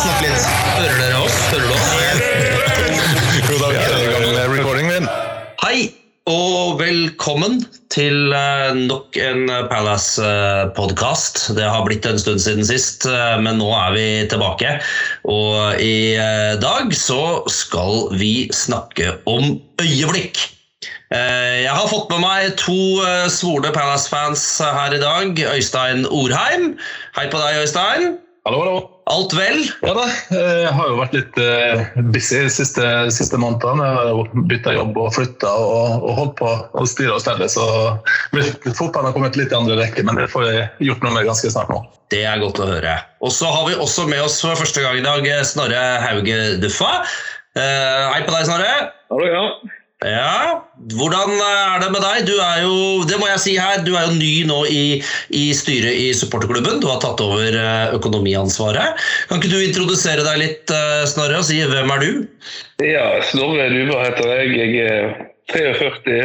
snakke litt. Hører dere oss? Hører du oss? Jo, da er vi i gang med recording min. Hei og velkommen til eh, nok en Palace-podkast. Det har blitt en stund siden sist, eh, men nå er vi tilbake. Og i eh, dag så skal vi snakke om øyeblikk. Eh, Jeg har fått med meg to eh, svorne Palace-fans her i dag. Øystein Orheim. Hei på deg, Øystein. Hallo, hallo. Alt vel? Ja da, jeg har jo vært litt eh, busy de siste, siste månedene. Jeg har bytta jobb og flytta og, og holdt på å styre og stelle. Så fotballen har kommet litt i andre rekke, men det får jeg gjort noe med ganske snart nå. Det er godt å høre. Og så har vi også med oss for første gang i dag Snorre Hauge Duffa. Eh, hei på deg, Snorre. Hallo, ja. Ja, Hvordan er det med deg? Du er jo det må jeg si her, du er jo ny nå i, i styret i supporterklubben. Du har tatt over eh, økonomiansvaret. Kan ikke du introdusere deg litt, eh, Snorre, og si hvem er du? Ja, Snorre Duva heter jeg. Jeg er 43.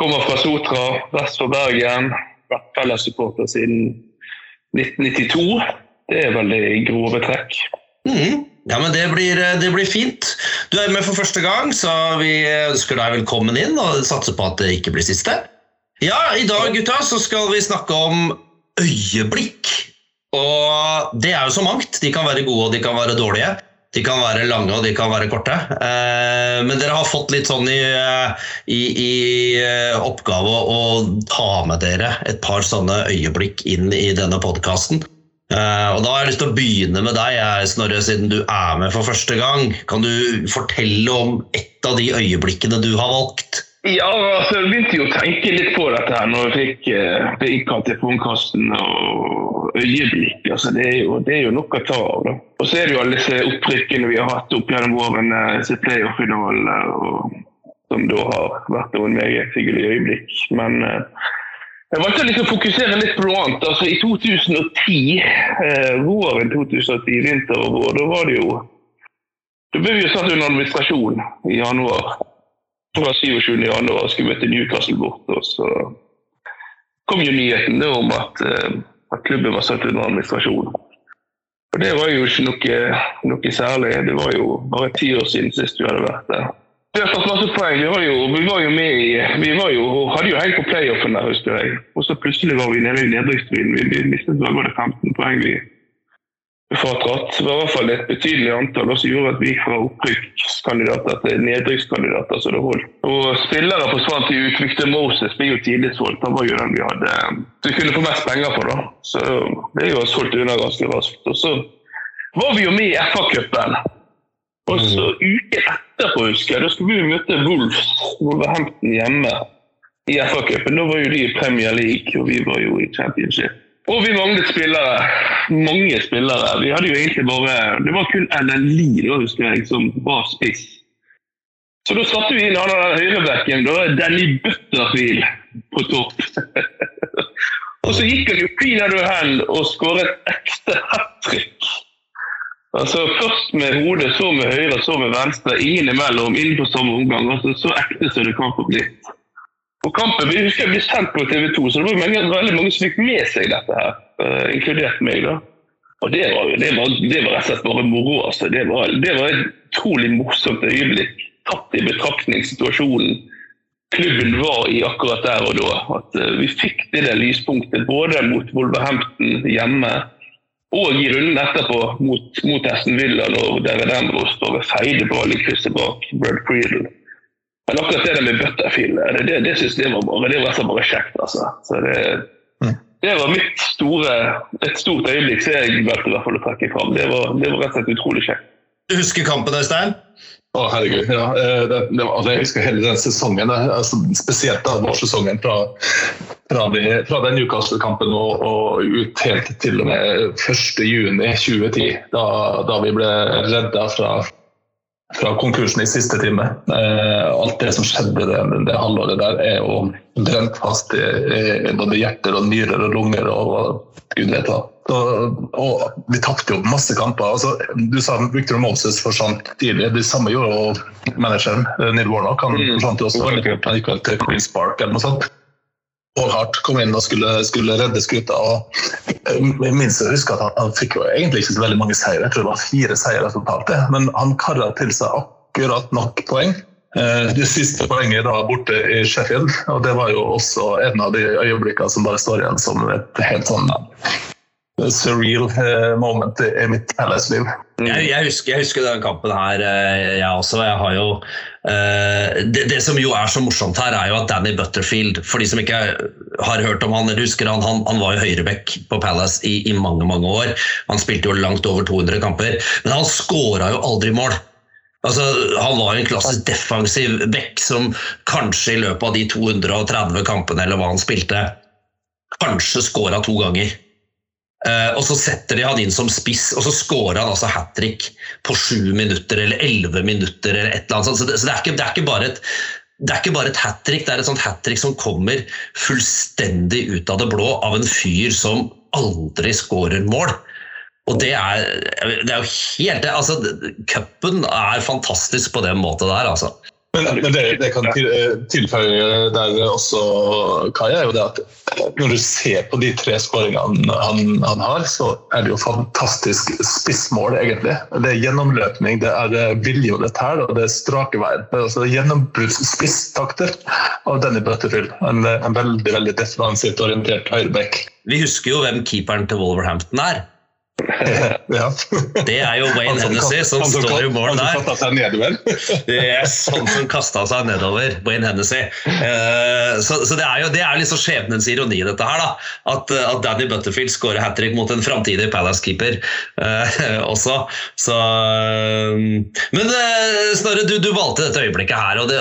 Kommer fra Sotra, vest for Bergen. Vært fellessupporter siden 1992. Det er veldig grove trekk. Mhm. Ja, men det blir, eh, det blir fint. Du er med for første gang, så vi ønsker deg velkommen inn og satser på at det ikke blir siste. Ja, i dag gutta, så skal vi snakke om øyeblikk. Og det er jo så mangt. De kan være gode og de kan være dårlige. De kan være lange og de kan være korte. Eh, men dere har fått litt sånn i, eh, i, i oppgave å ta med dere et par sånne øyeblikk inn i denne podkasten. Eh, og Da har jeg lyst til å begynne med deg, Snorre, siden du er med for første gang. Kan du fortelle om et av de øyeblikkene du har valgt? Ja, altså, jeg begynte jo å tenke litt på dette her når jeg fikk eh, ble innkalt til podkasten og øyeblikk. Altså, det, er jo, det er jo nok å ta av. da. Og så er det jo alle disse opprykkene vi har hatt opp gjennom årene, disse playoff-finalene, som da har vært noen meget hyggelige øyeblikk. Men eh, jeg valgte liksom å fokusere litt på noe annet. Altså, I 2010, eh, våren 2010, vinter og vår, da var det jo Da ble vi jo satt under administrasjon i januar. Fra 27. januar skulle møte Newcastle bort. Og så kom jo nyheten om at, eh, at klubben var satt under administrasjon. Og Det var jo ikke noe, noe særlig. Det var jo bare ti år siden sist vi hadde vært der. Vi har tatt masse poeng. Vi var jo, vi var jo med i Vi var jo, hadde jo helt på playoffen der, husker jeg. Og så plutselig var vi nede i nedrykksstriden. Vi, vi mistet vel bare 15 poeng vi fratratt. Det var i hvert fall et betydelig antall som gjorde at vi gikk fra opprykkskandidater til nedrykkskandidater. så det holdt. Og spillere forsvant i utrykte Moses ble jo tidlig solgt. Han var jo den vi hadde så vi kunne få mest penger for. da. Så det er jo solgt unna ganske raskt. Og så var vi jo med i FA-cupen. Og så uken etterpå, husker jeg, da skulle vi møte Wolves, Wolverhampton hjemme i FA-cupen. Da var jo de i Premier League, og vi var jo i Championship. Og vi manglet spillere. Mange spillere. Vi hadde jo egentlig bare Det var kun Lee, da, husker jeg, som var spiss. Så da satte vi inn han der høyrebacken, da, Danny Butterfield, på topp. og så gikk han jo pinadø hen og skåret ekte hat trick. Altså Først med hodet, så med høyre, så med venstre. Ingen imellom på samme omgang. altså Så ekte som det kan få blitt. Og kampen vi husker jeg ble sendt på TV 2, så det var mange, veldig mange som fikk med seg dette. her, uh, Inkludert meg. da. Og det var, det var, det var rett og slett bare moro. altså. Det var, det var et utrolig morsomt øyeblikk, tatt i betraktning situasjonen klubben var i akkurat der og da. At uh, vi fikk det der lyspunktet både mot Wolverhampton hjemme og i runden etterpå mot, mot Aston Villa når David Ambrose ved feide ball i krysset bak Brad Creedle. Men akkurat det der med Butterfield, det, det, det synes jeg var bare, det var bare kjekt. altså. Så det, Mm. det var mitt store, et stort øyeblikk som jeg valgte i hvert fall å trekke fram. Det var, det var rett og slett utrolig kjekt. Du husker kampen, Øystein? Å, herregud. Ja, eh, det, det altså, jeg husker hele den sesongen, eh, altså, spesielt da vårsesongen fra, fra, de, fra den Newcastle-kampen og, og ut helt til og med 1.6.2010, da, da vi ble redda fra, fra konkursen i siste time. Eh, alt det som skjedde det, det halvåret der, er jo brent fast i, i både hjerter og nyrer og lunger og og gud vet hva. Og, og vi tapte jo masse kamper. Altså, du sa Victor Moses forsvant tidlig. Det samme gjorde jo manageren eh, Neil Warnock. Han Mm. forsvant jo også. Han gikk vel til Queens Park eller noe sånt. Hart kom inn og skulle, skulle redde skuta. og jeg minst jeg husker at han, han, fikk jo egentlig ikke så veldig mange seire. Jeg tror det var fire seire totalt. Men han kara til seg akkurat nok poeng. Eh, det siste poenget da borte i Sheffield, og det var jo også en av de øyeblikkene som bare står igjen som et helt sånn surreal eh, moment i mitt Palace-liv. Jeg, jeg, husker, jeg, husker, den kampen her, eh, jeg også. Jeg har jo uh, det, det, som jo er så morsomt her, er jo at Danny Butterfield For de som ikke har hørt om han eller husker han, han, han var jo høyreback på Palace i, i, mange mange år. Han spilte jo langt over 200 kamper, men han skåra jo aldri mål. Altså, han var jo en klassisk defensiv back som kanskje i løpet av de 230 kampene eller hva han spilte, kanskje skåra to ganger. Uh, og Så setter de han inn som spiss, og så scorer han altså hat trick på sju minutter eller elleve minutter. eller et eller annet. Så det, så det, er, ikke, det er ikke bare et det er ikke bare et hat trick, det er et sånt hat trick som kommer fullstendig ut av det blå av en fyr som aldri skårer mål. Og det er, det er jo helt altså, Cupen er fantastisk på den måten der, altså. Men, men det, det, kan tilføye der også, Kai, er jo det at når du ser på de tre skåringene han, han, har, så er det jo fantastisk spissmål, egentlig. Det er gjennomløpning, det er vilje og det tæl, og det er strake veier. Altså Gjennombruddsspisstakter av Denny Butterfield. En, en veldig veldig defensivt orientert høyreback. Vi husker jo hvem keeperen til Wolverhampton er. ja. Det er jo Wayne Hennessy som, står i mål der. Han som seg nedover. yes, han som kasta seg nedover. Wayne Hennessy. Uh, så, så, det er jo det er liksom skjebnens ironi, dette her. da, At, at Danny Butterfield skårer hat trick mot en framtidig Palace-keeper uh, også. Så uh, Men Snorre, du, du, valgte dette øyeblikket her. og det,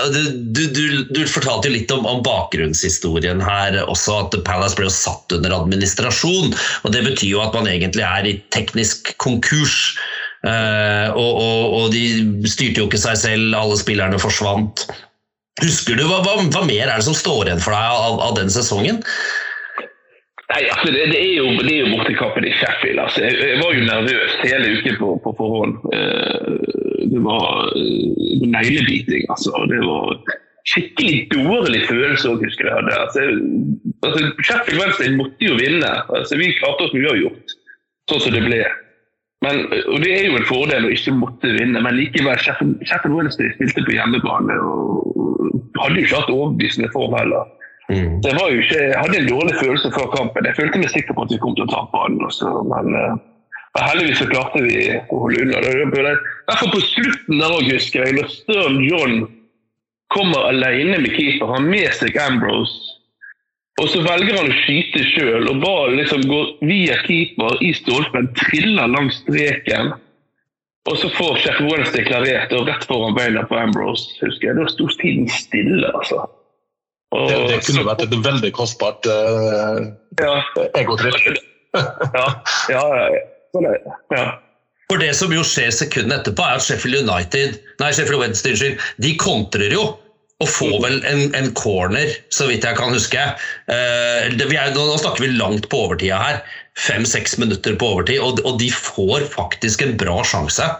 du, du, du, fortalte jo litt om, om, bakgrunnshistorien her også. At Palace ble jo satt under administrasjon. og Det betyr jo at man egentlig er i teknisk konkurs. Uh, og, og, og, de styrte jo ikke seg selv, alle spillerne forsvant. Husker du, hva, hva, hva mer er det som står igjen for deg av, av den sesongen? Nei, altså det, det, er jo, det er jo bortekampen i Sheffield. Altså, jeg, jeg, var jo nervøs hele uken på, på forhånd. Uh, det var uh, neglebiting, altså. Det var skikkelig dårlig følelse òg, husker jeg. Altså, altså, Sheffield Wednesday måtte jo vinne. Altså, vi klarte oss mye gjort sånn som det ble. Men, og Det er jo en fordel å ikke måtte vinne, men likevel Sheffield Wednesday spilte på hjemmebane og hadde jo ikke hatt overbevisende form heller. Mm. Det var jo ikke, jeg hadde en dårlig følelse før kampen. Jeg følte meg sikker på at vi kom til å tape den. Også, men uh, heldigvis så klarte vi å holde unna. Derfor på slutten der òg, husker jeg, når Stern John kommer alene med keeper, har med seg Ambrose og så velger han å skyte sjøl, og ballen liksom går via keeper i stolpen, triller langs streken. Og så får Sheffield Wallace deklarert, og rett foran beina på Ambrose. husker jeg. Da sto tiden stille, altså. Og, det, det, kunne så, vært et veldig kostbart uh, ja. egotripp. ja, ja, ja, er. Ja. For det som jo skjer sekundene etterpå, er at Sheffield United, nei, Sheffield Wednesday de kontrer jo og får vel en, en, corner, så vidt jeg kan huske. Eh, er, nå snakker vi langt på overtida her. Fem-seks minutter på overtid, og, og, de får faktisk en bra sjanse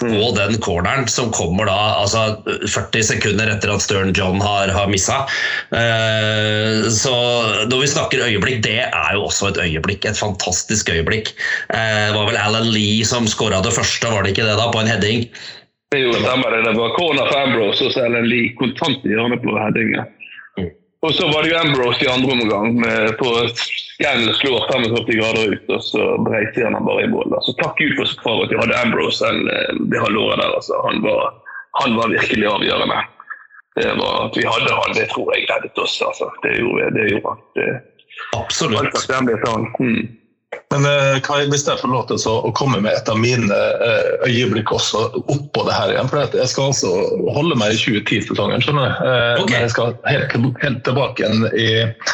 på mm. den corneren som kommer da altså 40 sekunder etter at Stern John har, har missa. Eh, så når vi snakker øyeblikk, det er jo også et øyeblikk. Et fantastisk øyeblikk. Eh, det var vel Alan Lee som skåra det første, var det ikke det, da, på en heading? Det er jo stemmer det. Det var corner for Ambrose og så Lee kontant i hjørnet på headinga. Mm. Og så var det jo Ambrose i andre omgang med, på Scannell slår 45 grader ut, og så breiter han bare i mål. Så takk Gud for, at de hadde Ambrose enn eh, det halvåret der. Altså. Han, var, han var virkelig avgjørende. Det var At vi hadde han, det tror jeg reddet oss. Altså. Det gjorde, det gjorde han. Det, Absolutt. Mm. Men uh, Kai, hvis jeg får lov til å komme med et av mine uh, øyeblikk også oppå det her igjen. For jeg skal altså holde meg i 2010-sesongen, skjønner du. Uh, okay. Men jeg skal helt, helt tilbake igjen i,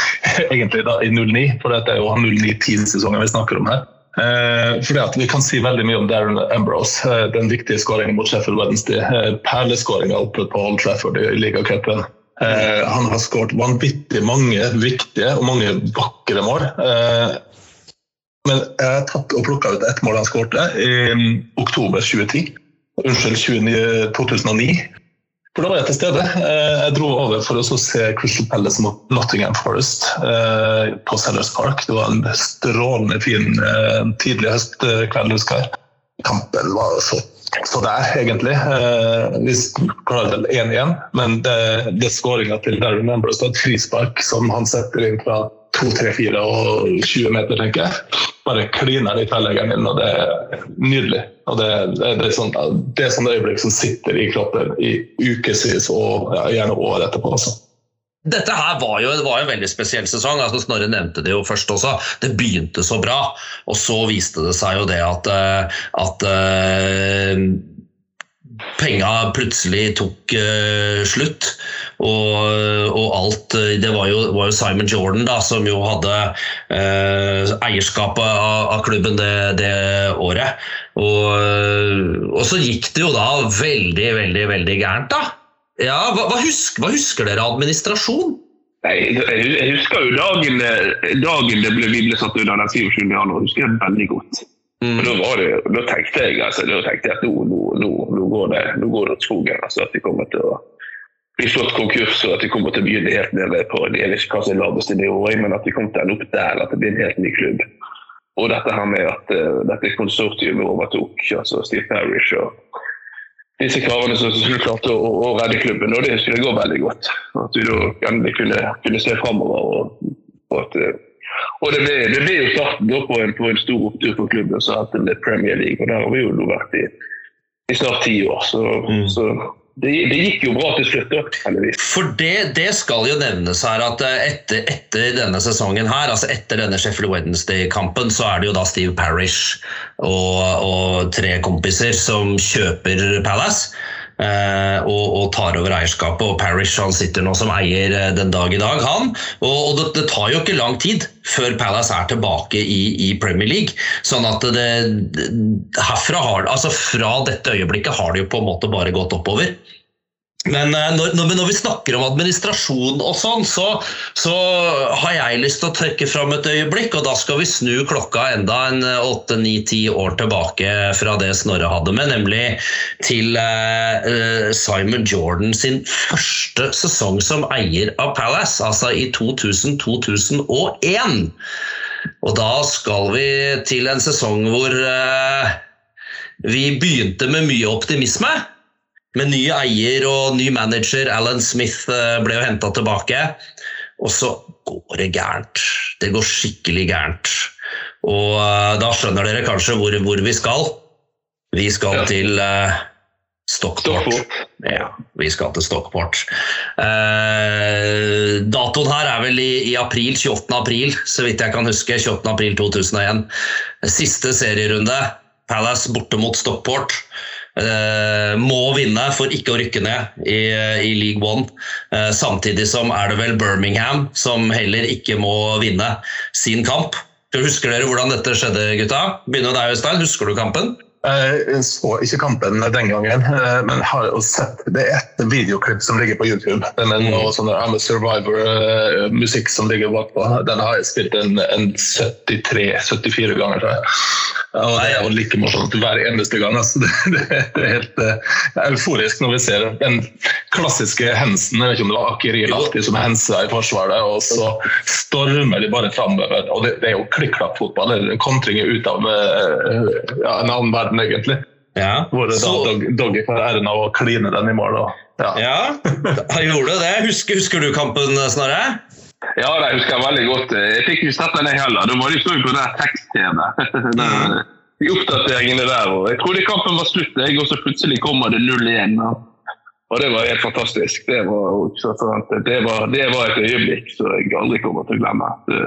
egentlig da, i 09, for det er jo 09-10-sesongen vi snakker om her. Eh, fordi at Vi kan si veldig mye om Darren Ambrose, Eh, den viktige skåringen mot Sheffield Wednesday. Eh, Perleskåringa oppe på Old Trafford i ligacupen. Eh, han har skåret vanvittig mange viktige og mange vakre mål. Uh, men jeg har tatt og plukka ut ett mål han skårte i um, oktober 2010. Unnskyld, 2009. For da var jeg til stede. Eh, jeg dro over for å se Crystal Palace mot Nottingham Forest eh, på Sellers Park. Det var en strålende fin eh, tidlig høstkveld, husker jeg. Kampen var så, så der, egentlig. Vi klarte vel 1-1, men det, det skåringa til Darren Ambrose, et frispark som han setter inn fra 2-3-4 og 20 meter, tenker jeg. Bare kliner i tverrleggeren min, og det er nydelig. Og det, det, det, er sånn, det er sånne øyeblikk som sitter i kroppen i ukevis og ja, gjerne år etterpå. Også. Dette her var jo, var en veldig spesiell sesong. altså Snorre nevnte det jo først også. Det begynte så bra, og så viste det seg jo det at, eh, at uh, penga plutselig tok uh, slutt. Og, og, alt Det var jo, var jo, Simon Jordan da, som jo hadde eh, eierskapet av, av klubben det, det året. Og, og, så gikk det jo da veldig, veldig, veldig gærent, da. Ja, hva, hva, husker, hva husker, dere av administrasjon? Nei, jeg husker jo dagen, dagen det ble, vi ble satt unna den 27. januar. husker jeg veldig godt. Mm. Da, det, da, tenkte jeg altså, da tenkte jeg at nå, nå, nå, nå går det nå går det skogen. Altså, at vi kommer til å bli slått konkurs og at vi kommer til å begynne helt nede på jeg vet ikke hva som er laveste nivå, men at vi kommer til å ende opp der, at det blir en helt ny klubb. Og dette her med at uh, dette konsortiumet overtok, altså Steve Parish og disse karene som, skulle klarte å, å, redde klubben. Og det skulle gå veldig godt. At vi da endelig kunne, kunne se framover. Og, og, at, eh, og det, ble, det, ble, jo starten på en, på en, stor opptur for klubben som het Premier League. Og der har vi jo vært i, i snart ti år. Så, mm. så det, det, gikk jo bra til slutt, heldigvis. For det, det, skal jo nevnes her at eh, etter, etter, denne sesongen her, altså etter denne Sheffield Wednesday-kampen, så er det jo da Steve Parish og, og tre kompiser som kjøper Palace. Eh, og, og, tar over eierskapet. og Parish han sitter nå som eier eh, den dag i dag, han. Og, og det, det, tar jo ikke lang tid før Palace er tilbake i, i Premier League. sånn at det, herfra har, altså Fra dette øyeblikket har det jo på en måte bare gått oppover. Men eh, når, når, vi snakker om administrasjon og sånn, så, så, har jeg lyst til å trekke fram et øyeblikk, og da skal vi snu klokka enda en åtte-ni-ti år tilbake fra det Snorre hadde med, nemlig til uh, Simon Jordan sin første sesong som eier av Palace, altså i 2000-2001. Og da skal vi til en sesong hvor eh, vi begynte med mye optimisme. Med ny eier og ny manager, Alan Smith eh, ble jo henta tilbake. Og så går det gærent. Det går skikkelig gærent. Og uh, da skjønner dere kanskje hvor, hvor vi skal. Vi skal ja. til uh, Stockport. Ja, vi skal til Stockport. Uh, datoen her er vel i, i, april, 28. april, så vidt jeg kan huske. 28. april 2001. Siste serierunde. Palace borte mot Stockport. Uh, må vinne for ikke å rykke ned i, i League One. Uh, samtidig som er det vel Birmingham som heller ikke må vinne sin kamp. Husker dere hvordan dette skjedde, gutta? Begynner deg, Øystein. Husker du kampen? Jeg så ikke kampen den gangen, eh, men har sett det er et videoklipp som ligger på YouTube. Den er noe sånn I'm a Survivor-musikk som ligger bakpå. Den har jeg spilt en, en 73-74 ganger. Og det er jo like morsomt hver eneste gang. Altså. Det, det, det, er helt uh, euforisk når vi ser den klassiske hensen. Jeg vet ikke om det var Akiri Lahti som hensa i forsvaret, og så stormer de bare framover. Og det, det, er jo klikk-klapp-fotball. Kontringer ut av ja, en annen verden, egentlig. Ja. Hvor så... Doggy dog får æren av å kline den i mål. Og, ja. ja, han gjorde det. Husker, husker du kampen, Snorre? Ja, det husker jeg veldig godt. Jeg fikk ikke sett den heller. Da var det så på der tekst-TV. De oppdateringene der. og Jeg trodde kampen var slutt, jeg, og så plutselig kommer det 0-1. Og det var helt fantastisk. Det var, det var, det var et øyeblikk som jeg aldri kommer til å glemme. Det,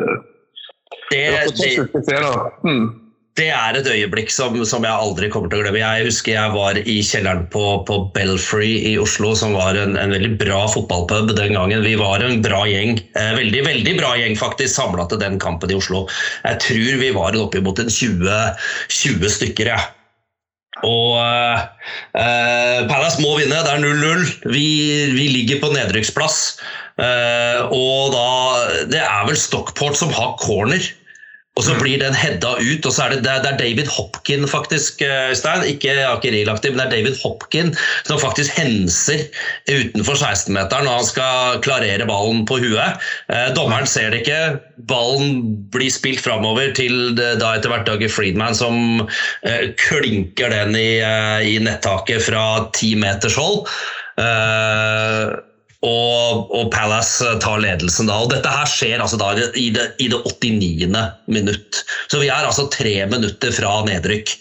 det, det, det, mm det er et øyeblikk som, som, jeg aldri kommer til å glemme. Jeg husker jeg var i kjelleren på, på Belfry i Oslo, som var en, en, veldig bra fotballpub den gangen. Vi var en bra gjeng, eh, veldig veldig bra gjeng faktisk, samla til den kampen i Oslo. Jeg tror vi var oppimot 20, 20 stykker. Ja. Og eh, eh, Palace må vinne, det er 0-0. Vi, vi, ligger på nedrykksplass. Eh, og da Det er vel Stockport som har corner. Og så blir den hedda ut, og så er det, det er David Hopkin, faktisk, Stein. Øystein. Ikke Akerilaktig, men det er David Hopkin som faktisk henser utenfor 16-meteren når han skal klarere ballen på huet. Eh, dommeren ser det ikke. Ballen blir spilt framover til da etter hvert Dougie Friedman som eh, klinker den i, i nettaket fra ti meters hold. Og, og, Palace tar ledelsen da. og Dette her skjer altså da i det, i det 89. minutt. Så vi er altså tre minutter fra nedrykk.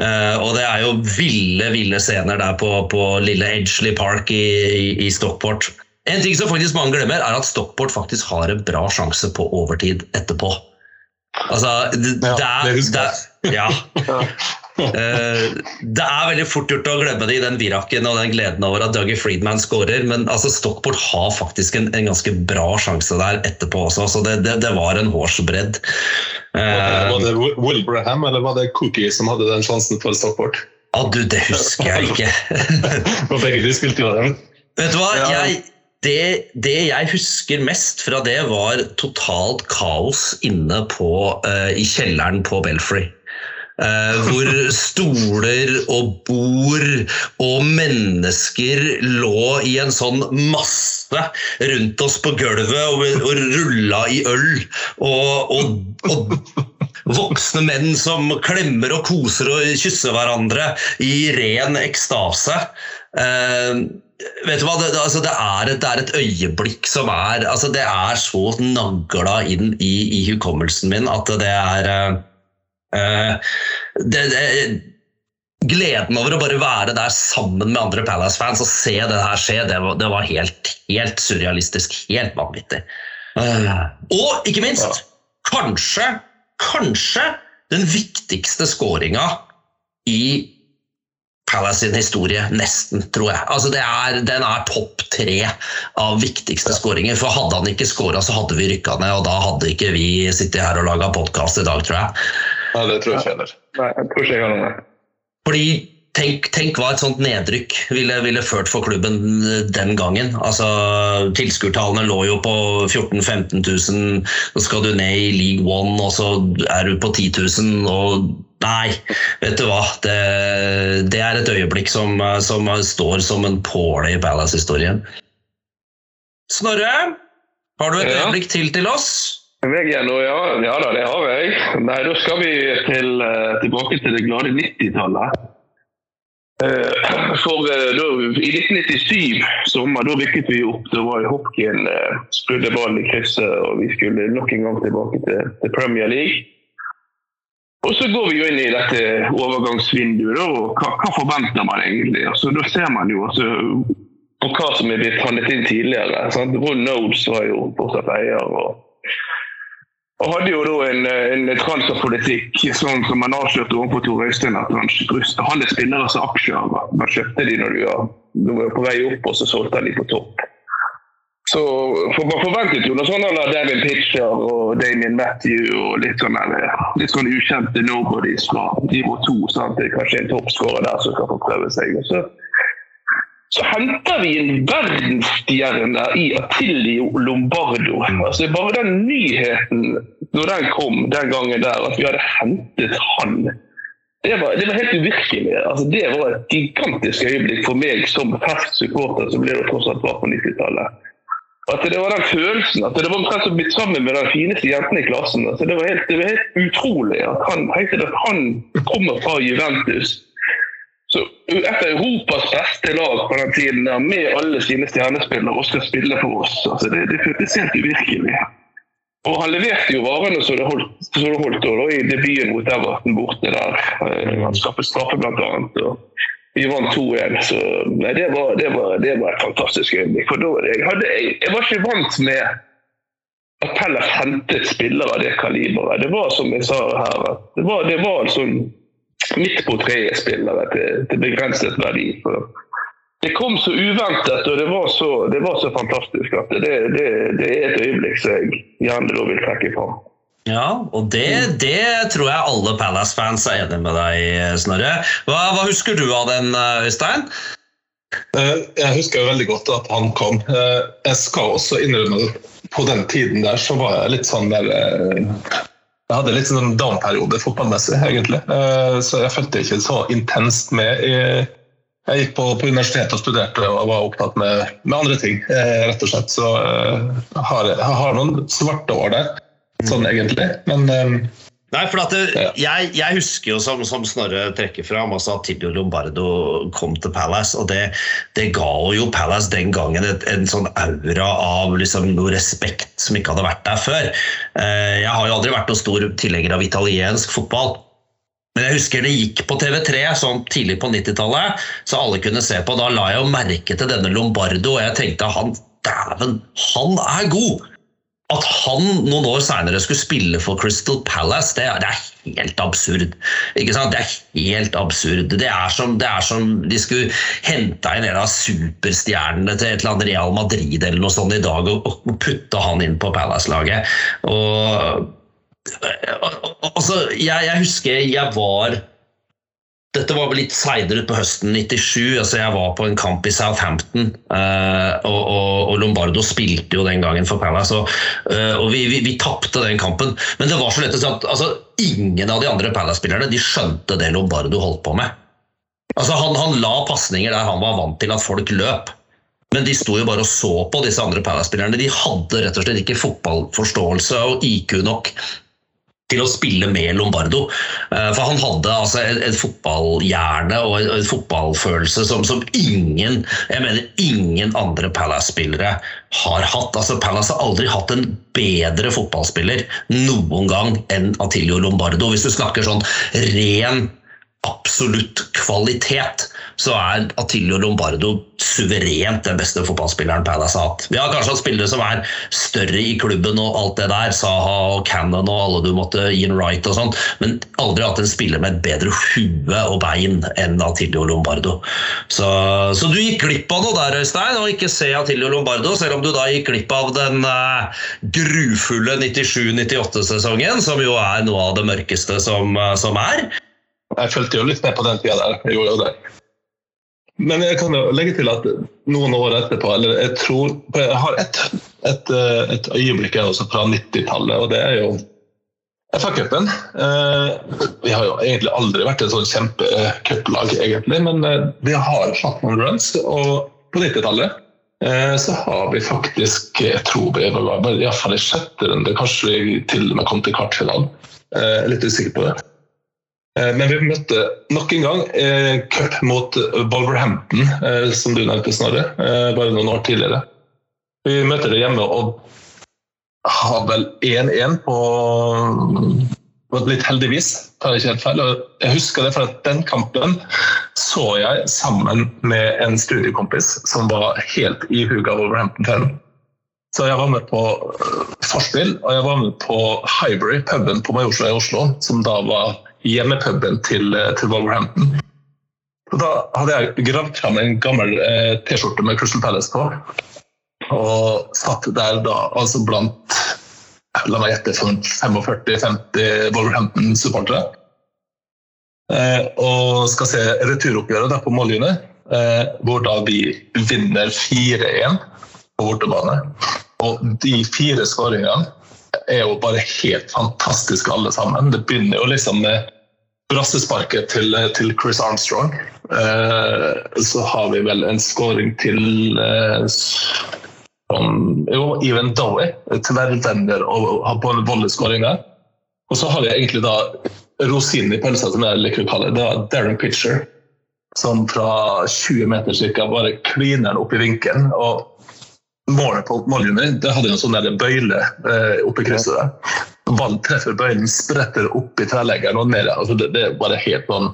Uh, og det er jo ville, ville scener der på, på lille Edgeley Park i, i, i, Stockport. En ting som faktisk mange glemmer, er at Stockport faktisk har en bra sjanse på overtid etterpå. Altså, det, ja, det, det, ja. Eh, det er veldig fort gjort å glemme det i den viraken og den gleden over at Dougie Friedman skårer, men altså Stockport har faktisk en, en, ganske bra sjanse der etterpå også, så det, det, det var en hårsbredd. Uh, var det Wilbraham eller var det Cookie som hadde den sjansen for Stockport? Ah, du, det husker jeg ikke. begge de spilte jo den. Vet du hva, jeg, det, det, jeg husker mest fra det, var totalt kaos inne på, uh, i kjelleren på Belfry. Uh, hvor stoler og bord og mennesker lå i en sånn masse rundt oss på gulvet og, og rulla i øl. Og, og, og voksne menn som klemmer og koser og kysser hverandre i ren ekstase. Uh, vet du hva, det, altså det, er et, det, er et, øyeblikk som er altså Det er så nagla inn i, i hukommelsen min at det er uh, det, gleden over å bare være der sammen med andre Palace-fans og se det her skje, det var, det var helt, helt, surrealistisk. Helt vanvittig. Uh, og ikke minst, kanskje, kanskje den viktigste skåringa i Palace sin historie, nesten, tror jeg. Altså er, den er topp tre av viktigste skåringer. For hadde han ikke skåra, så hadde vi rykka ned, og da hadde ikke vi sittet her og laga podkast i dag, tror jeg. Ja, det tror jeg ikke heller. Nei, jeg tror ikke jeg har noe. Fordi Tenk, tenk, hva et sånt nedrykk ville, ville, ført for klubben den gangen. Altså, Tilskuertallene lå jo på 14 000-15 000. Så skal du ned i League One, og så er du på 10 000. Og nei, vet du hva. Det, det er et øyeblikk som, som, står som en påle i Palace-historien. Snorre, har du et ja. øyeblikk til til oss? Veggen, ja, ja da, det har jeg. Nei, Da skal vi til, eh, tilbake til det glade 90-tallet. Eh, for eh, da, I 1997 sommer, da rykket vi opp. Da var Hopkin sprudde ballen i krysset, og vi skulle nok en gang tilbake til, til Premier League. Og Så går vi jo inn i dette overgangsvinduet. Da, og hva, hva, forventer man egentlig? Altså, da ser man jo altså, på hva som er blitt handlet inn tidligere. Sant? Ron Nodes var jo fortsatt eier. og og hadde jo da en, en transferpolitikk sånn som man avslørte overfor Tor Øystein at han hadde spillere som aksjer. Man kjøpte de når de var, du var på vei opp, og så solgte han de på topp. Så for Man forventet jo noe sånt av Devin Pitcher og Damien Matthew og litt sånn, litt sånn ukjente nobodies fra nivå to. Er kanskje en toppskårer der som skal få prøve seg. Og så så henter vi en verdensstjerne i Attilio Lombardo. Altså Bare den nyheten når den kom den gangen der, at vi hadde hentet han det var, det var helt uvirkelig. Altså, det var et gigantisk øyeblikk for meg som fersk supporter, som ble det tross alt var på 90-tallet. At det var den følelsen, at det var omtrent som blitt sammen med den fineste jenten i klassen. Altså, det, var helt, det, var helt, utrolig at han, at han kommer fra Juventus et av Europas beste lag på den tiden der, med alle sine stjernespillere og skal spille for oss. Altså, det, det føltes helt uvirkelig. Og han leverte jo varene som det holdt, så det holdt da, i debuten mot Everton borte der. Eh, han skaffet straffe, annet. Vi vant 2-1. Så nei, det, var, det, var, det, var, et fantastisk øyeblikk. Da, jeg, hadde, jeg, jeg, var ikke vant med at Pellas hentet spillere av det kaliberet. Det var som jeg sa her, det var, det var en sånn midt på treet-spillere til, til, begrenset verdi. For det kom så uventet, og det var så, det var så fantastisk at det, det, det, er et øyeblikk som jeg gjerne da vil trekke fram. Ja, og det, det, tror jeg alle Palace-fans er enig med deg i, Snorre. Hva, hva, husker du av den, Øystein? Eh, jeg husker veldig godt at han kom. Eh, jeg skal også innrømme på den tiden der så var jeg litt sånn der eh, jeg hadde litt sånn down-periode fotballmessig, egentlig. Eh, så jeg fulgte ikke så intenst med. Jeg gikk på, på universitetet og studerte og var opptatt med, med andre ting, eh, rett og slett. Så eh, jeg har, jeg har noen svarte år der, sånn egentlig. Men Nei, for det, jeg, jeg, husker jo som, som, Snorre trekker fram, altså at Tibio Lombardo kom til Palace. og Det, det ga jo Palace den gangen et, en sånn aura av liksom, noe respekt som ikke hadde vært der før. Eh, jeg har jo aldri vært noen stor tilhenger av italiensk fotball. Men jeg husker det gikk på TV3 sånn tidlig på 90-tallet, så alle kunne se på. Da la jeg jo merke til denne Lombardo, og jeg tenkte han dæven, han er god! At han noen år seinere skulle spille for Crystal Palace, det det er helt absurd. Ikke sant? Det er helt absurd. Det er, som, det er som de skulle henta inn en av superstjernene til et eller annet Real Madrid eller noe sånt i dag og, og putte han inn på Palace-laget. Og, altså, jeg, jeg husker jeg var dette var litt seinere på høsten 97. altså Jeg var på en kamp i Southampton. Uh, og, Lombardo spilte jo den gangen for Palace. Og, uh, og vi, vi, vi tapte den kampen. Men det var så lett å si at altså, ingen av de andre Palace-spillerne de skjønte det Lombardo holdt på med. Altså Han, han la pasninger der han var vant til at folk løp. Men de sto jo bare og så på disse andre Palace-spillerne. De hadde rett og slett ikke fotballforståelse og IQ nok til å spille med Lombardo. Eh, for han hadde altså et fotballhjerne og en, en fotballfølelse som, som, ingen jeg mener ingen andre Palace-spillere har hatt. Altså Palace har aldri hatt en bedre fotballspiller noen gang enn Atilio Lombardo. Hvis du snakker sånn ren absolutt kvalitet, så er Atilio Lombardo suverent den beste fotballspilleren Palace har hatt. Vi har kanskje hatt spillere som er større i klubben og alt det der, Saha og Cannon og alle du måtte Ian Wright og sånn, men aldri hatt en spiller med et bedre hue og bein enn Atilio Lombardo. Så, så, du gikk glipp av noe der, Øystein, og ikke se Atilio Lombardo, selv om du da gikk glipp av den uh, grufulle 97-98-sesongen, som jo er noe av det mørkeste som, uh, som er. Jeg fulgte jo litt med på den tida der. Jeg gjorde jo det. Men jeg kan jo legge til at noen år etterpå eller Jeg tror, jeg har et, et, et øyeblikk også fra 90-tallet, og det er jo FA-cupen. Eh, vi har jo egentlig aldri vært et sånn kjempecuplag, egentlig, men eh, vi har hatt noen runs. Og på 90-tallet eh, så har vi faktisk, jeg tror vi var iallfall i sjette runde, kanskje vi til og med kom til kvartfinalen. Litt usikker på det. Eh, men vi møtte nok en gang eh, cup mot Wolverhampton, eh, som du nevnte, Snorre, bare noen år tidligere. Vi møter det hjemme og har vel 1-1 på Litt heldigvis, tar jeg ikke helt feil. Jeg husker det, for at den kampen så jeg sammen med en studiekompis som var helt i ihuga Wolverhampton-fanen. Så jeg var med på forspill, og jeg var med på Highbury, puben på Majorstua i Oslo, som da var hjemmepuben til, eh, til Wolverhampton. Så da hadde jeg gravd fram en gammel eh, T-skjorte med Crystal Palace på. Og satt der da altså blant la meg gjette 45-50 Wolverhampton-supportere. Eh, og skal se returoppgjøret på mållinje, eh, hvor da vi vinner 4-1 på bortebane. Og de fire skåringene er jo bare helt fantastiske alle sammen. Det begynner jo liksom med brassesparket til, til Chris Armstrong. Eh, så har vi vel en scoring til eh, som, jo, Even Dowie, tverrvender og har på en volleyskåring der. Og så har vi egentlig da rosinen i pølsa, som jeg liker å kalle det. er Darren Pitcher, som fra 20 meter cirka bare kliner den opp i vinkelen. og målet på mållinjen det hadde en sånn der bøyle eh, oppi krysset der. Ball treffer bøylen, spretter opp i treleggeren og ned. Altså det, det, er bare helt sånn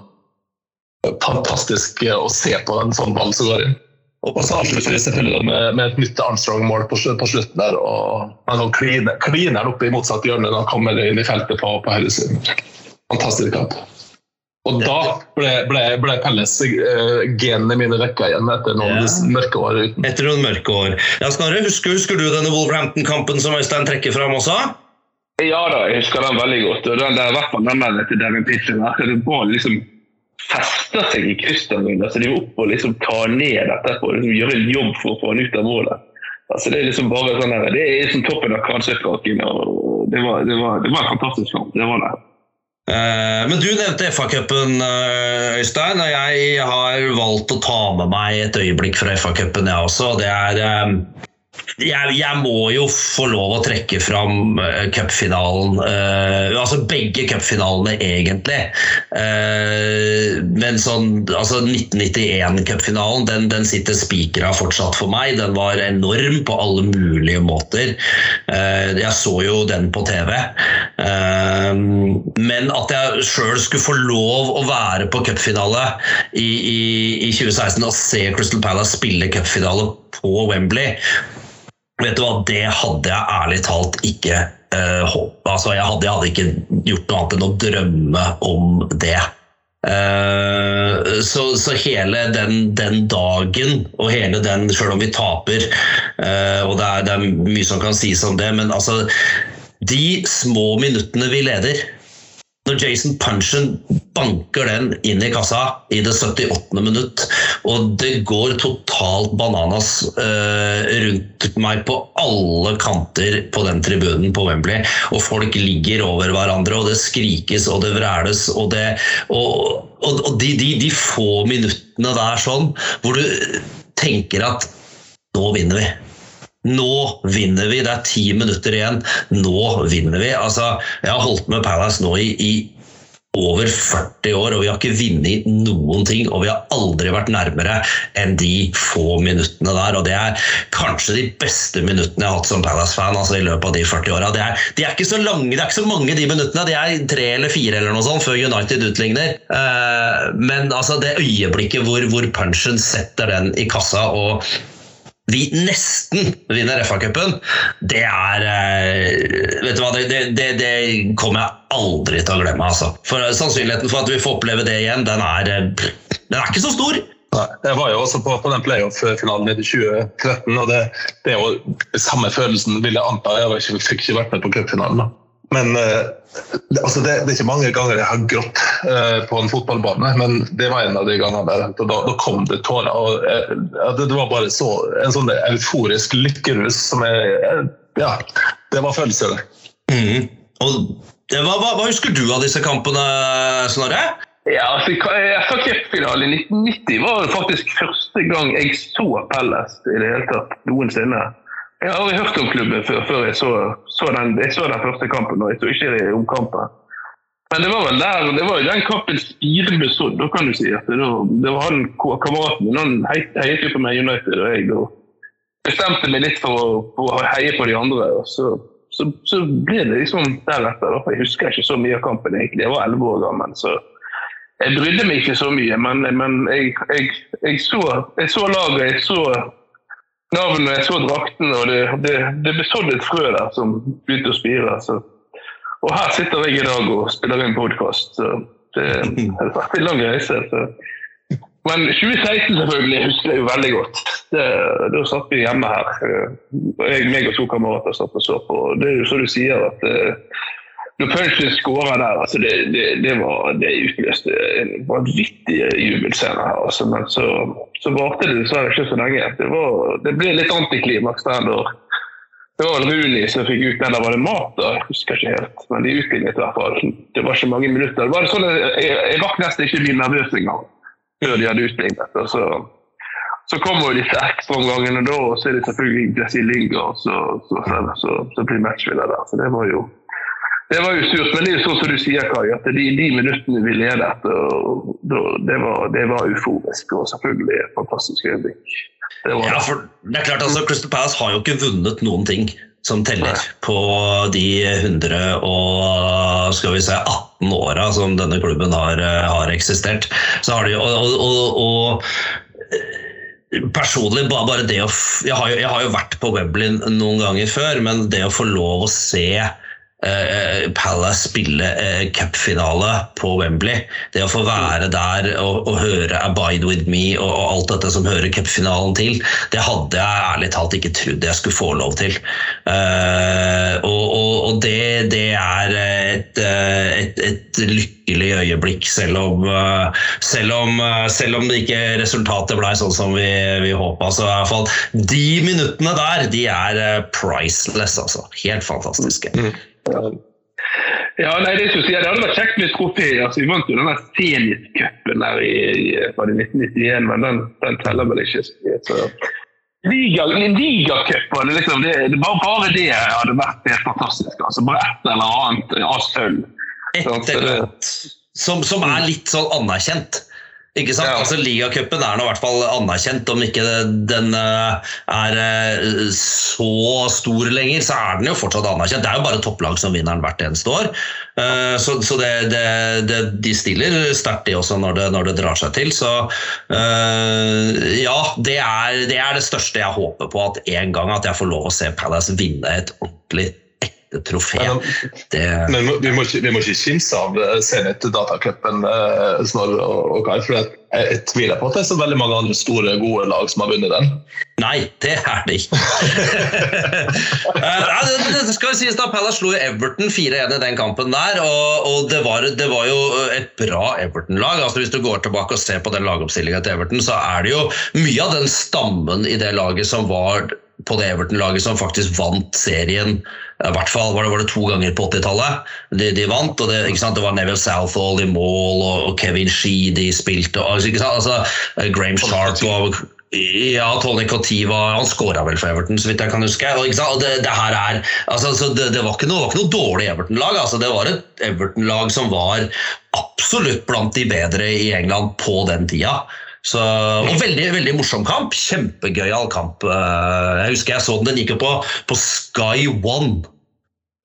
fantastisk å se på en sånn ball som går inn. Og så avslutter vi selvfølgelig med, med, et nytt Armstrong-mål på, på, slutten. der, og Han kliner, kliner oppe i motsatt hjørne når han kommer inn i feltet på, på høyresiden. Fantastisk kamp. Og da ble, ble, ble Pelles-genene uh, mine vekka igjen etter noen yeah. mørke år. Uten. Etter noen mørke år. Ja, Snorre, husker, husker, du denne Wolverhampton-kampen som Øystein trekker fram også? Ja da, jeg husker den veldig godt. og den der, i hvert fall den der til Devin Pitcher. Det bare liksom festa seg i krysset. Altså, de var oppe og liksom ta ned etterpå. Liksom, gjøre en jobb for å få han ut av målet. Altså, det er liksom bare sånn her, det er liksom toppen av kransekake. og Det det, det var en fantastisk kamp. det var det. Eh, men du nevnte FA-cupen, eh, Øystein. og Jeg har valgt å ta med meg et øyeblikk fra FA-cupen, jeg også. Det er eh, jeg, jeg, må jo få lov å trekke fram cupfinalen. Uh, altså begge cupfinalene, egentlig. Uh, men sånn altså 1991-cupfinalen den, den, sitter spikra fortsatt for meg. Den var enorm på alle mulige måter. Uh, jeg så jo den på TV. Men at jeg sjøl skulle få lov å være på cupfinale i, i, i 2016 og se Crystal Palace spille cupfinale på Wembley Vet du hva, det hadde jeg ærlig talt ikke uh, altså jeg hadde, jeg hadde, ikke gjort noe annet enn å drømme om det. Uh, så, så, hele den, den, dagen og hele den, selv om vi taper uh, Og det er, det er, mye som kan sies om det, men altså De små minuttene vi leder når Jason Punchen banker den inn i kassa i det 78. minutt, og det går totalt bananas uh, rundt meg på alle kanter på den tribunen på Wembley, og folk ligger over hverandre, og det skrikes og det vræles, og, det, og, og, og de, de, de få minuttene der sånn, hvor du tenker at nå vinner vi. Nå vinner vi! Det er ti minutter igjen. Nå vinner vi! Altså, jeg har holdt med Palace nå i, i over 40 år, og vi har ikke vunnet noen ting. Og vi har aldri vært nærmere enn de få minuttene der. Og det er kanskje de beste minuttene jeg har hatt som Palace-fan altså i løpet av de 40 åra. De, de, er ikke så lange, det er ikke så mange de minuttene. De er tre eller fire eller noe sånt før United utligner. Uh, men altså det øyeblikket hvor, hvor punchen setter den i kassa og vi nesten vinner FA-cupen, det er eh, Vet du hva, det, det, det, kommer jeg aldri til å glemme. Altså. For Sannsynligheten for at vi får oppleve det igjen, den er, eh, den er ikke så stor. Nei, jeg var jo også på, på den playoff-finalen i 2013, og det, det, er jo samme følelsen, vil jeg anta. Jeg ikke, fikk ikke vært med på cupfinalen. Men uh, altså det, det, er ikke mange ganger jeg har grått uh, på en fotballbane, men det var en av de gangene der. Da, da kom det tårer. og uh, det, det, var bare så, en sånn euforisk lykkerus som jeg Ja, det var følelser. Mm. Og, hva, hva, hva, husker du av disse kampene, Snorre? Ja, altså, FA-cupfinalen i 1990 var faktisk første gang jeg så Pelles i det hele tatt noensinne. Jeg har aldri hørt om klubben før, før jeg, så, så den, jeg så den første kampen. og jeg så ikke om kampen. Men det var vel der, det var jo den kampen spire bestod, da kan du si. at Det, det var han kameraten min, han heiet jo på meg United, og jeg og bestemte meg litt for å, for å heie på de andre. og så, så, så ble det liksom deretter. Da. Jeg husker ikke så mye av kampen egentlig, jeg var elleve år gammel. så jeg brydde meg ikke så mye, men, men jeg, jeg, jeg, så, jeg så laget, jeg så navnet, så drakten, og det, det, det ble sådd et frø der som begynte å spire. Så. Og her sitter jeg i dag og spiller inn podkast. Det har vært en lang reise. Så. Men 2016 selvfølgelig husker jeg jo veldig godt. Det, da satt vi hjemme her. Jeg, meg og to kamerater satt og så på. Det er jo så du sier at når Punchley skåra der, altså det, det, det, var, det utløste en vanvittig jubelscene her. Altså, men så, så varte det dessverre ikke så lenge. Det, var, det ble litt antiklimaks der. Da. Det var vel Runi som fikk ut Eller var det Mata? Jeg husker ikke helt. Men de utlignet i hvert fall. Det var ikke mange minutter. Det var sånn jeg, jeg rakk nesten ikke bli nervøs engang før de hadde utlignet. Så, så kommer jo disse ekstraomgangene da, og så er det selvfølgelig Jesse Lingard, og så, så, så, så blir matchvinner der. Så det var jo det var jo surt, men det er jo sånn som du sier, Kai, at de, de minuttene vi ledet, det var, det var euforisk og selvfølgelig et fantastisk øyeblikk. Det, ja, for det er klart altså, Crystal Palace har jo ikke vunnet noen ting som teller Nei. på de 100 og skal vi se 18 åra som denne klubben har, har eksistert. Så har de, og, og, og, og personlig, bare det å jeg har, jo, jeg har jo vært på Weblin noen ganger før, men det å få lov å se eh, Palace spille eh, cupfinale på Wembley. Det å få være der og, og høre 'Abide with me' og, og alt dette som hører cupfinalen til, det hadde jeg ærlig talt ikke trodd jeg skulle få lov til. Eh, og, og, og det, det, er et, eh, et, et lykkelig øyeblikk, selv om, eh, selv om, selv om det ikke resultatet ble sånn som vi, vi håpa. Så i hvert fall de minuttene der, de er priceless, altså. Helt fantastiske. Mm. Ja, nei, det, synes jeg, det hadde vært kjekt med trofé. Altså, vi vant jo den Zenit-cupen der i, i, i 1991, men den, den teller vel ikke. Så. Liga, en ligacup, liksom, det, det, bare, bare det hadde vært helt fantastisk. Altså, bare et eller annet av sølv. Et eller annet som, som er litt sånn anerkjent. Ikke sant? Ja. Altså Ligacupen er nå i hvert fall anerkjent. Om ikke den eh, er eh, så stor lenger, så er den jo fortsatt anerkjent. Det er jo bare topplag som vinner den hvert eneste år. Eh, så, så det, det, det, de stiller sterkt, de også, når det, når det, drar seg til. Så ja, det er, det er det største jeg håper på, at en gang at jeg får lov å se Palace vinne et ordentlig trofé. Men, det... men vi, må ikke, vi må ikke kimse av eh, Zenit Datacupen eh, Snorre og Kai. for jeg, jeg, tviler på at det er så veldig mange andre store, gode lag som har vunnet den. Nei, det er det ikke. Eh, det, det, skal sies da Palace slo Everton 4-1 i den kampen der. Og, og det, var, det, var, jo et bra Everton-lag. altså Hvis du går tilbake og ser på den lagoppstillinga til Everton, så er det jo mye av den stammen i det laget som var på det Everton-laget som faktisk vant serien i hvert fall var det, var det to ganger på 80-tallet. De, de, vant, og det, det, var Neville Southall i mål, og, Kevin Sheedy spilte og, altså, eh, Graham Sharp og ja, Tony Cotiva han skåra vel for Everton, så vidt jeg kan huske. Og, det, det, her er, altså, det, det, var ikke noe, noe dårlig Everton-lag. Altså, det var et Everton-lag som var absolutt blant de bedre i England på den tida. Så, og veldig veldig morsom kamp. Kjempegøyal kamp. Eh, jeg husker jeg så den. Den gikk jo på, på Sky One.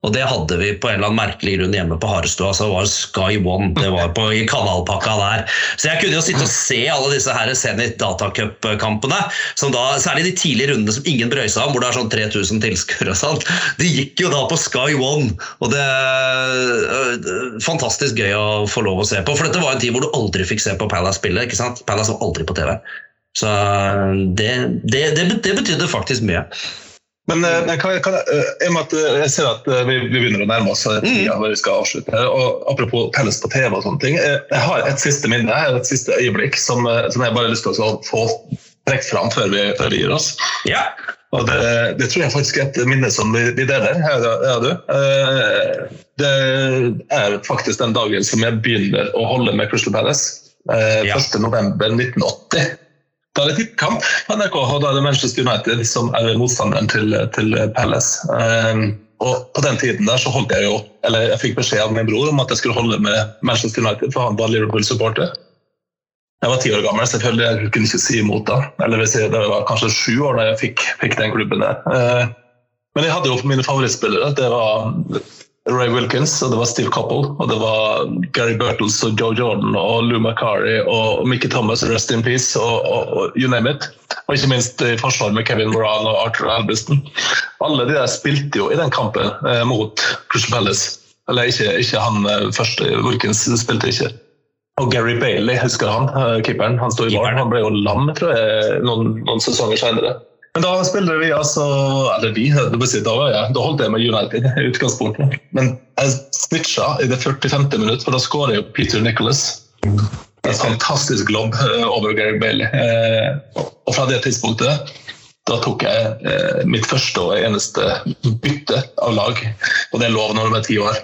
Og det hadde vi på en eller annen merkelig grunn hjemme på Harestua. Så det var Sky One det var på, i kanalpakka der. Så jeg kunne jo sitte og se alle disse her Zenit Datacup-kampene. Særlig de tidlige rundene som ingen brøy seg om, hvor det er sånn 3000 tilskuere. De gikk jo da på Sky One. Og det er øh, fantastisk gøy å få lov å se på. For dette var en tid hvor du aldri fikk se på Palace spille. ikke sant? Palace var aldri på TV. Så det, det, det, det betydde faktisk mye. Men, eh, men kan, kan, jeg, eh, at eh, jeg ser at vi, vi, begynner å nærme oss tida mm. vi skal avslutte. og Apropos Pelles på TV og sånne ting. Jeg har et siste minne, et siste øyeblikk som, som jeg bare har lyst til å få trekke fram før vi, før vi gir oss. Ja. Og det, det, tror jeg faktisk er et minne som vi, vi deler, her, ja, du. Det er faktisk den dagen som jeg begynner å holde med Crystal Palace. Ja. 1.11.1980. Da er det tippekamp på NRK, og da er det Manchester United som er motstanderen til, til Palace. Um, og På den tiden der så holdt jeg jo, eller jeg fikk beskjed av min bror om at jeg skulle holde med Manchester United, for han var Liverpool-supporter. Jeg var ti år gammel, selvfølgelig. Jeg kunne ikke si imot da. Eller si, Det var kanskje sju år da jeg fikk, fikk den klubben der. Uh, men jeg hadde jo mine favorittspillere. Det var Ray Wilkins, og det var Steve Coppell, og det var Gary Burtles og Joe Jordan og Lou Macari og Mickey Thomas, Rest in Peace og, og, og you name it. Og ikke minst i forsvar med Kevin Moran og Arthur Albiston. Alle de der spilte jo i den kampen eh, mot Crystal Palace. Eller ikke, ikke han eh, første, Wilkins spilte ikke. Og Gary Bailey, husker han, eh, keeperen. Han sto i baren. Han ble jo lam tror jeg, noen, noen sesonger senere. Men da spiller vi altså Eller vi, da, jeg, da holdt jeg med United i utgangspunktet. Men jeg snitcha i det 45. minutt, for da skårer jo Peter Nicholas. En fantastisk lobb eh, over Gary Bailey. Eh, og fra det tidspunktet da tok jeg eh, mitt første og eneste bytte av lag. Og det er lov når du er ti år.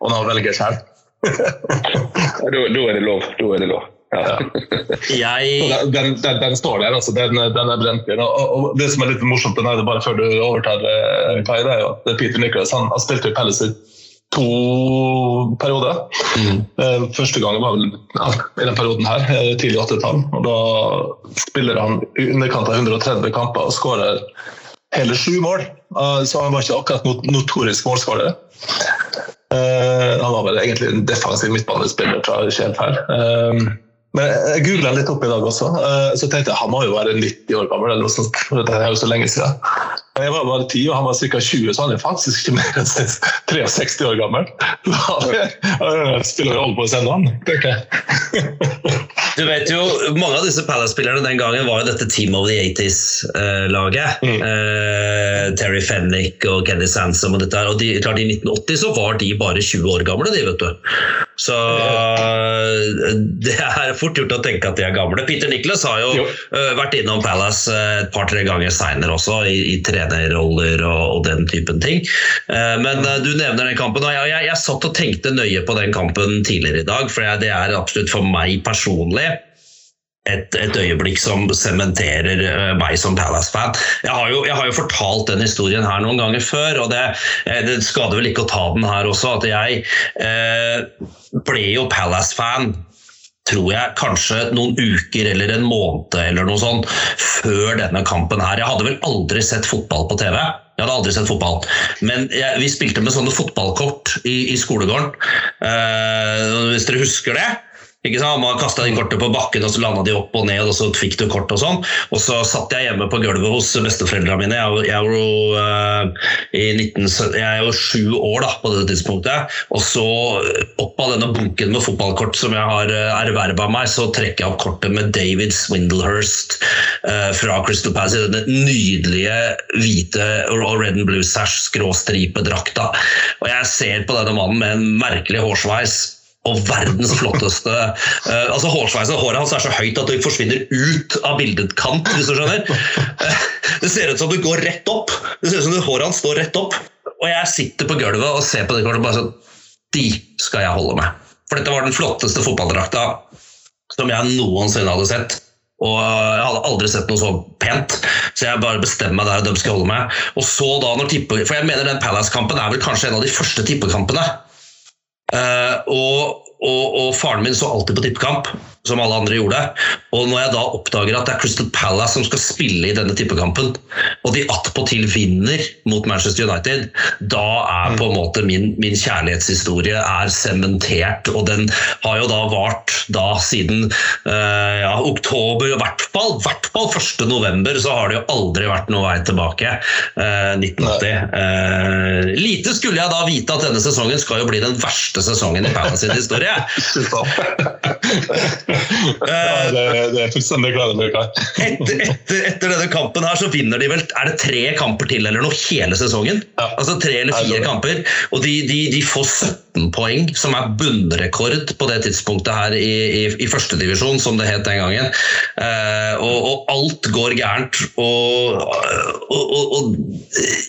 Og nå velger selv. da, da er det lov. Da er det lov. Ja. Jeg... Den, den, den, står der, altså. Den, den er brent inn. Og, og, det som er litt morsomt, den er det bare før du overtar, eh, Kai, det er jo at Peter Nicholas han, han spilte i Palace i to perioder. Mm. Eh, første gang var vel ja, i den perioden her, eh, tidlig 80-tall. Og da spiller han i underkant av 130 kamper og skårer hele sju mål. Så han var ikke akkurat notorisk målskårer. han var vel egentlig en defensiv midtbanespiller, tror jeg ikke helt feil. Men jeg googla litt opp i dag også, eh, så tenkte jeg han må jo være 90 år gammel. eller noe sånt, for Det er jo så lenge siden. Jeg var bare 10, og han var ca. 20, så han er faktisk ikke mer enn 63 år gammel. Han spiller holder på å sende han. tenker jeg. Du vet jo, Mange av disse Palace-spillerne den gangen var jo dette Team of the 80s-laget. Mm. Eh, Terry Fennick og Kenny Sansom og dette her. Og de, klart I 1980 så var de bare 20 år gamle, de, vet du. Så det er fort gjort å tenke at de er gamle. Peter Nicholas har jo, jo. Uh, vært innom Palace uh, et par-tre ganger seinere også, i, i trenerroller og, og, den typen ting. Uh, men du nevner den kampen, og jeg, jeg, jeg, satt og tenkte nøye på den kampen tidligere i dag. For det er absolutt for meg personlig et, et, øyeblikk som sementerer uh, meg som Palace-fan. Jeg, jeg, har jo fortalt den historien her noen ganger før, og det, eh, det skader vel ikke å ta den her også. At jeg eh, ble jo Palace-fan tror jeg kanskje noen uker eller en måned eller noe sånt før denne kampen her. Jeg hadde vel aldri sett fotball på TV. Jeg hadde aldri sett fotball. Men jeg, vi spilte med sånne fotballkort i, i skolegården. eh, hvis dere husker det? Ikke sant? Man kasta inn kortet på bakken, og så landa de opp og ned, og så fikk du kort og sånn. Og så satt jeg hjemme på gulvet hos besteforeldrene mine. Jeg, jeg, var jo, uh, 19, jeg er jo sju år da, på det tidspunktet. Og så opp av denne bunken med fotballkort som jeg har uh, eh, erverva meg, så trekker jeg opp kortet med David Swindlehurst uh, fra Crystal Palace i denne nydelige hvite red and blue sash skråstripedrakta. Og jeg ser på denne mannen med en merkelig hårsveis og verdens flotteste uh, altså Hårsveisen håret hans er så høyt at det forsvinner ut av bildekant, hvis du skjønner. Uh, det ser ut som det går rett opp. Det ser ut som håret hans står rett opp. Og jeg sitter på gulvet og ser på det kortet og bare sånn De skal jeg holde med. For dette var den flotteste fotballdrakta som jeg noensinne hadde sett. Og jeg hadde aldri sett noe så pent, så jeg bare bestemmer meg der dem skal holde med. Og så da når tippe, For jeg mener den Palace-kampen er vel kanskje en av de første tippekampene. Uh, og, og, og, faren min så alltid på tippekamp, som alle andre gjorde. Og når jeg da oppdager at det er Crystal Palace som skal spille i denne tippekampen, og de attpåtil vinner mot Manchester United, da er på en måte min, min kjærlighetshistorie er sementert. Og den har jo da vart da siden uh, ja, oktober, i hvert fall, hvert fall 1. november, så har det jo aldri vært noe vei tilbake. Uh, 1980. Uh, lite skulle jeg da vite at denne sesongen skal jo bli den verste sesongen i Palace sin historie. ja, det, det, er fullstendig klar etter, etter, etter, denne kampen her så vinner de vel Er det tre kamper til eller noe hele sesongen? Ja. Altså tre eller fire kamper. Og de, de, de, får 17 poeng, som er bunnrekord på det tidspunktet her i, i, i førstedivisjon, som det het den gangen. Uh, og, og, alt går gærent. Og, og, og,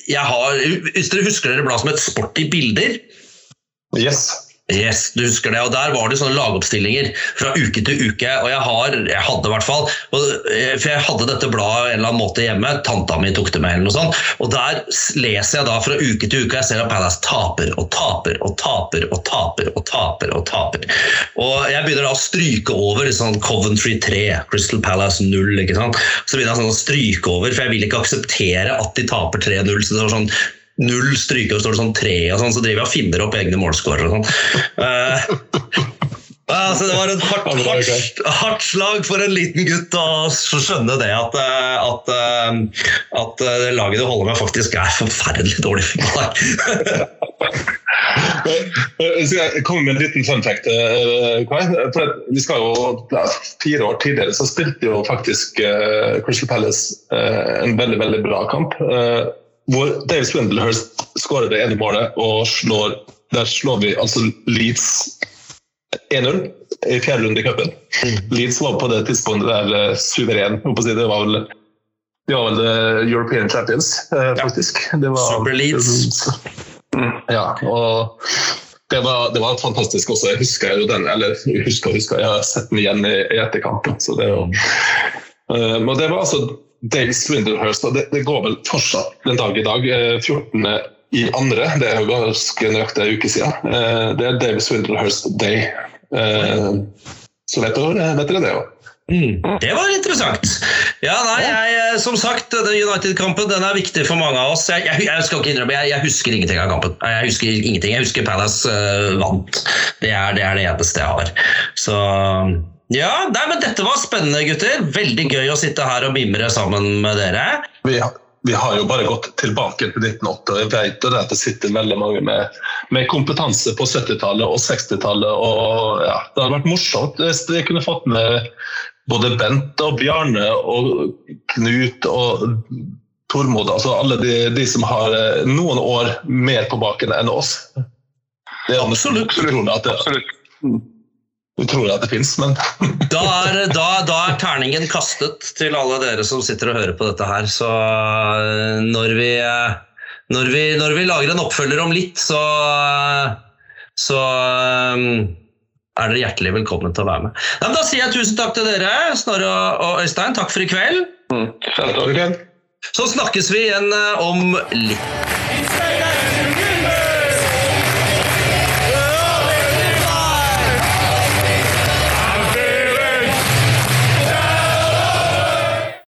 jeg har Hvis dere husker dere bladet som het Sport i bilder? Yes. Yes, du husker det. og Der var det sånne lagoppstillinger fra uke til uke. og Jeg, har, jeg hadde i hvert fall, eh, for jeg hadde dette bladet en eller annen måte hjemme. Tanta mi tok det med. eller noe sånt, og Der leser jeg da fra uke til uke. Jeg ser at Palace taper og taper og taper og taper. Og taper og taper. Og Jeg begynner da å stryke over sånn Coventry 3, Crystal Palace 0. ikke sant? Så begynner jeg sånn å stryke over, for jeg vil ikke akseptere at de taper 3-0. så det var sånn null stryker, og står det sånn tre, og sånn, så driver jeg og finner opp egne målscorer og sånn. Uh, Altså, det var et hardt, hardt, hardt, slag for en liten gutt å skjønne det at, eh, at, at laget du holder med, faktisk er forferdelig dårlig fotballag. Skal jeg komme med en liten fun fact, For vi skal jo, Fire år tidligere så spilte jo faktisk Crystal Palace en veldig veldig bra kamp hvor Dave Swindlehurst skårer det ene målet, og slår, der slår vi altså Leeds 1-0 i fjerde runde i cupen. Mm. Leeds var på det tidspunktet der suveren. suveren. Det var vel de var vel uh, European Champions, uh, faktisk. Ja. var, Super Leeds. Mm, ja, og det var, det var, fantastisk også. Jeg husker jo den, eller husker, husker, jeg har sett den igjen i, i etterkant. Så det, uh, men det var altså Dave Swindlehurst, og det, det, går vel fortsatt den dag i dag. 14. Eh, i andre, det er jo ganske nøyaktig en uke siden. Eh, det er Davis Swindlehurst Day. Eh, så vet dere, vet dere det òg. Mm, det var interessant. Ja, nei, jeg, Som sagt, United-kampen den er viktig for mange av oss. Jeg, jeg, jeg skal ikke innrømme, jeg, husker ingenting av kampen. Jeg husker ingenting. Jeg husker Palace uh, vant. Det er, det er det eneste jeg har. Så ja, nei, men Dette var spennende, gutter. Veldig gøy å sitte her og mimre sammen med dere. Vi, vi har jo bare gått tilbake til 1980, og jeg vet jo det at det sitter veldig mange med, med kompetanse på 70-tallet og 60-tallet. og ja, Det hadde vært morsomt hvis vi kunne fått med både Bent og Bjarne og Knut og Tormod. altså Alle de, de som har eh, noen år mer på baken enn oss. Det er Absolutt. utrolig at tror utrolig at det fins, men Da er, da, da er terningen kastet til alle dere som sitter og hører på dette her. Så eh, når vi, eh, når vi, når vi lager en oppfølger om litt, så, eh, så er dere hjertelig velkommen til å være med. Ja, men da sier jeg tusen takk til dere, Snorre og Øystein. Takk for i kveld. Mm. Så snakkes vi igjen om litt.